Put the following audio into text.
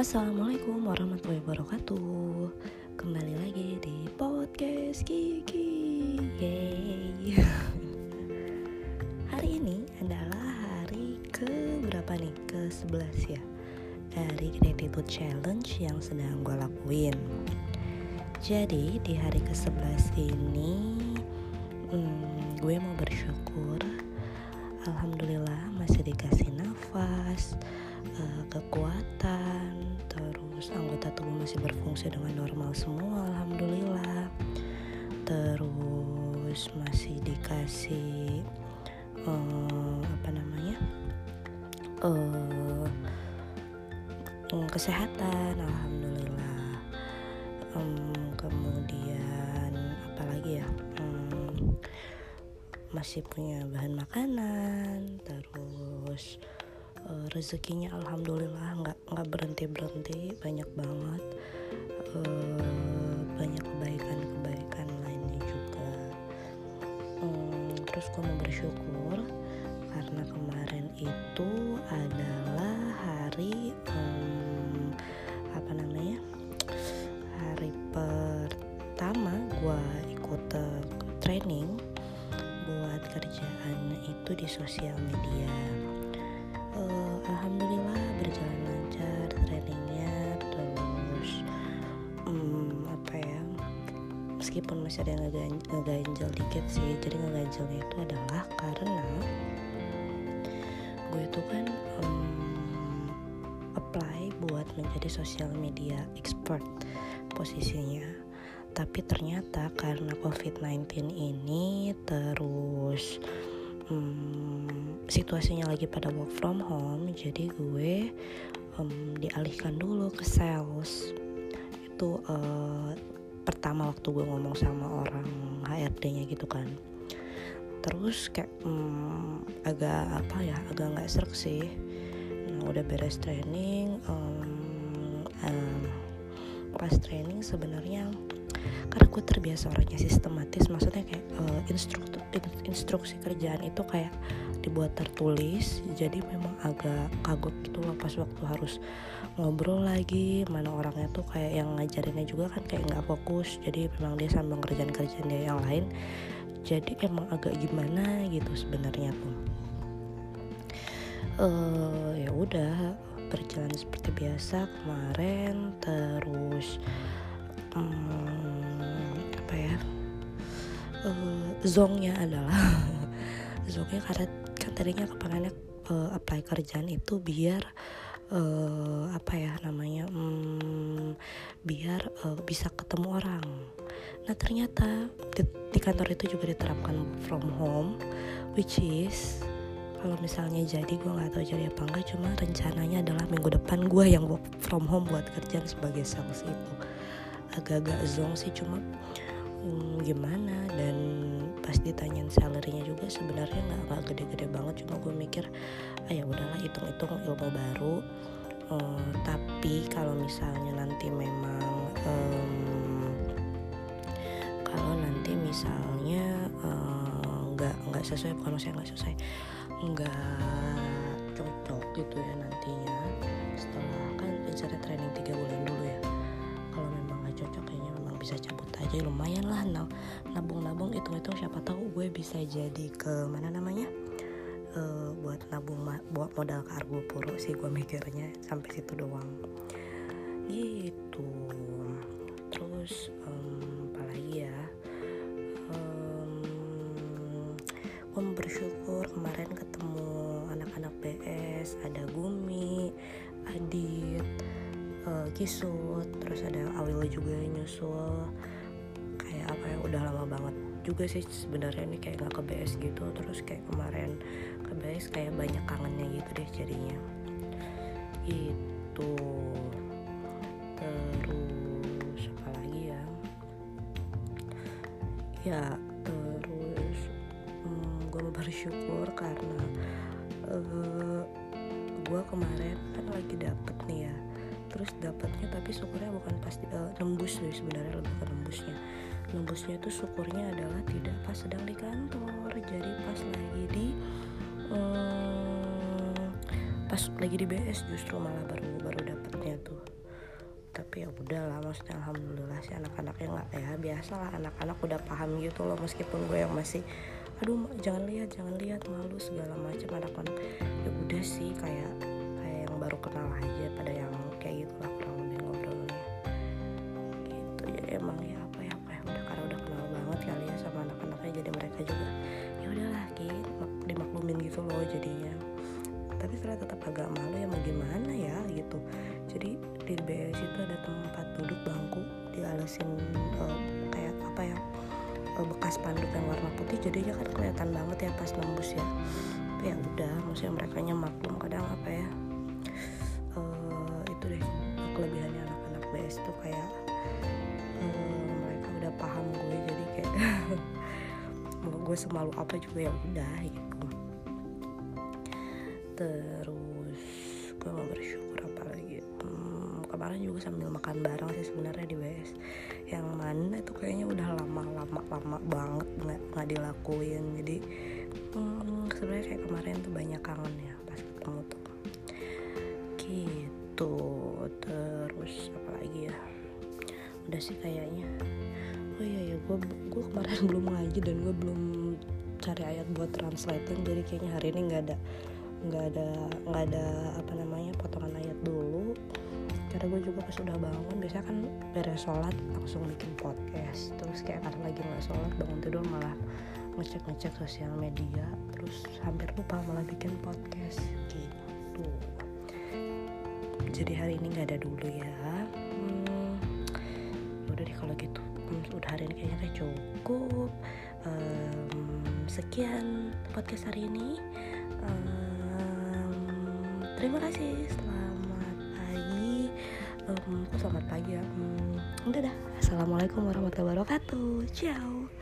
Assalamualaikum warahmatullahi wabarakatuh. Kembali lagi di podcast Kiki. Yeay Hari ini adalah hari ke berapa nih? Ke 11 ya? Dari Gratitude Challenge yang sedang gue lakuin. Jadi di hari ke 11 ini hmm, Gue mau bersyukur Alhamdulillah masih dikasih nafas uh, kekuatan terus anggota tubuh masih berfungsi dengan normal semua alhamdulillah. Terus masih dikasih uh, apa namanya uh, kesehatan alhamdulillah. Um, kemudian apalagi ya um, masih punya bahan makanan terus uh, rezekinya alhamdulillah nggak nggak berhenti berhenti banyak banget. Uh, banyak kebaikan kebaikan lainnya juga. Um, terus gue mau bersyukur karena kemarin itu adalah hari um, apa namanya hari pertama gue ikut uh, training buat kerjaan itu di sosial media alhamdulillah berjalan lancar trainingnya terus um, apa ya meskipun masih ada yang ngeganjel dikit sih jadi ngeganjelnya itu adalah karena gue itu kan um, apply buat menjadi sosial media expert posisinya. Tapi ternyata karena COVID-19 ini terus hmm, situasinya lagi pada work from home jadi gue um, dialihkan dulu ke sales. Itu uh, pertama waktu gue ngomong sama orang HRD-nya gitu kan. Terus kayak um, agak apa ya agak nggak serak sih. Nah, udah beres training um, um, pas training sebenarnya karena gue terbiasa orangnya sistematis maksudnya kayak uh, instruktur instruksi kerjaan itu kayak dibuat tertulis jadi memang agak kagut gitu pas waktu harus ngobrol lagi mana orangnya tuh kayak yang ngajarinnya juga kan kayak nggak fokus jadi memang dia sambil ngerjain kerjaan dia yang lain jadi emang agak gimana gitu sebenarnya tuh. Uh, ya udah berjalan seperti biasa kemarin terus um, apa ya uh, zongnya adalah zongnya karena tadinya kepengennya uh, apply kerjaan itu biar uh, apa ya namanya um, biar uh, bisa ketemu orang. Nah ternyata di, di kantor itu juga diterapkan from home which is kalau misalnya jadi gue nggak tahu jadi apa enggak cuma rencananya adalah minggu depan gue yang work from home buat kerjaan sebagai sales itu. Agak-agak zong sih cuma hmm, gimana dan pas ditanyain salarynya juga sebenarnya nggak nggak gede-gede banget cuma gue mikir ah ya udahlah hitung-hitung ilmu baru. Um, tapi kalau misalnya nanti memang um, kalau nanti misalnya nggak um, nggak sesuai bukan maksudnya nggak sesuai nggak cocok gitu ya nantinya setelah kan rencana training tiga bulan dulu ya bisa cabut aja lumayan lah nabung-nabung hitung-hitung siapa tahu gue bisa jadi ke mana namanya uh, buat nabung buat modal kargo puro sih gue mikirnya sampai situ doang. Gitu. Terus Kisut, terus ada Awil juga nyusul. Kayak apa ya udah lama banget juga sih sebenarnya ini kayak nggak ke BS gitu. Terus kayak kemarin ke BS kayak banyak kangennya gitu deh jadinya. Itu. Terus apa lagi ya? Ya bersyukur karena uh, gue kemarin kan lagi dapet nih ya terus dapetnya tapi syukurnya bukan pas uh, nembus sih sebenarnya lebih ke nembusnya. Nembusnya itu syukurnya adalah tidak pas sedang di kantor. Jadi pas lagi di um, pas lagi di BS justru malah baru baru dapatnya tuh. Tapi ya udahlah maksudnya alhamdulillah sih anak-anaknya nggak ya biasa lah anak-anak udah paham gitu loh meskipun gue yang masih aduh jangan lihat jangan lihat malu segala macam anak-anak. Ya udah sih kayak yang baru kenal aja pada yang kayak gitu lah kurang lebih ngobrolnya. Gitu jadi emang ya apa ya apa ya udah karena udah kenal banget kali ya sama anak-anaknya jadi mereka juga ya udahlah gitu dimaklumin gitu loh jadinya. Tapi setelah tetap agak malu ya mau gimana ya gitu. Jadi di BS itu ada tempat duduk bangku dialesin uh, kayak apa ya uh, bekas panduk yang warna putih jadinya kan kelihatan banget ya pas nembus ya. Tapi ya udah maksudnya mereka maklum kadang apa ya BS tuh kayak uh, mereka udah paham gue jadi kayak mau gue semalu apa juga ya udah gitu. Terus gue mau bersyukur apa lagi. Hmm, kemarin juga sambil makan bareng sih sebenarnya di BS yang mana itu kayaknya udah lama lama lama banget nggak nggak dilakuin. Jadi hmm, sebenarnya kayak kemarin tuh banyak kangen ya pas ketemu tuh udah sih kayaknya. Oh iya ya gue gue kemarin belum ngaji dan gue belum cari ayat buat translating jadi kayaknya hari ini nggak ada nggak ada nggak ada apa namanya potongan ayat dulu. Karena gue juga pas udah bangun biasanya kan beres sholat langsung bikin podcast. Terus kayak karena lagi nggak sholat bangun tidur malah ngecek ngecek sosial media. Terus hampir lupa malah bikin podcast. Gitu. Jadi hari ini nggak ada dulu ya udah deh kalau gitu. Hmm, udah hari ini kayaknya udah cukup. Um, sekian podcast hari ini. Um, terima kasih. Selamat pagi. Um, selamat pagi ya? Um, udah dah. Assalamualaikum warahmatullahi wabarakatuh. Ciao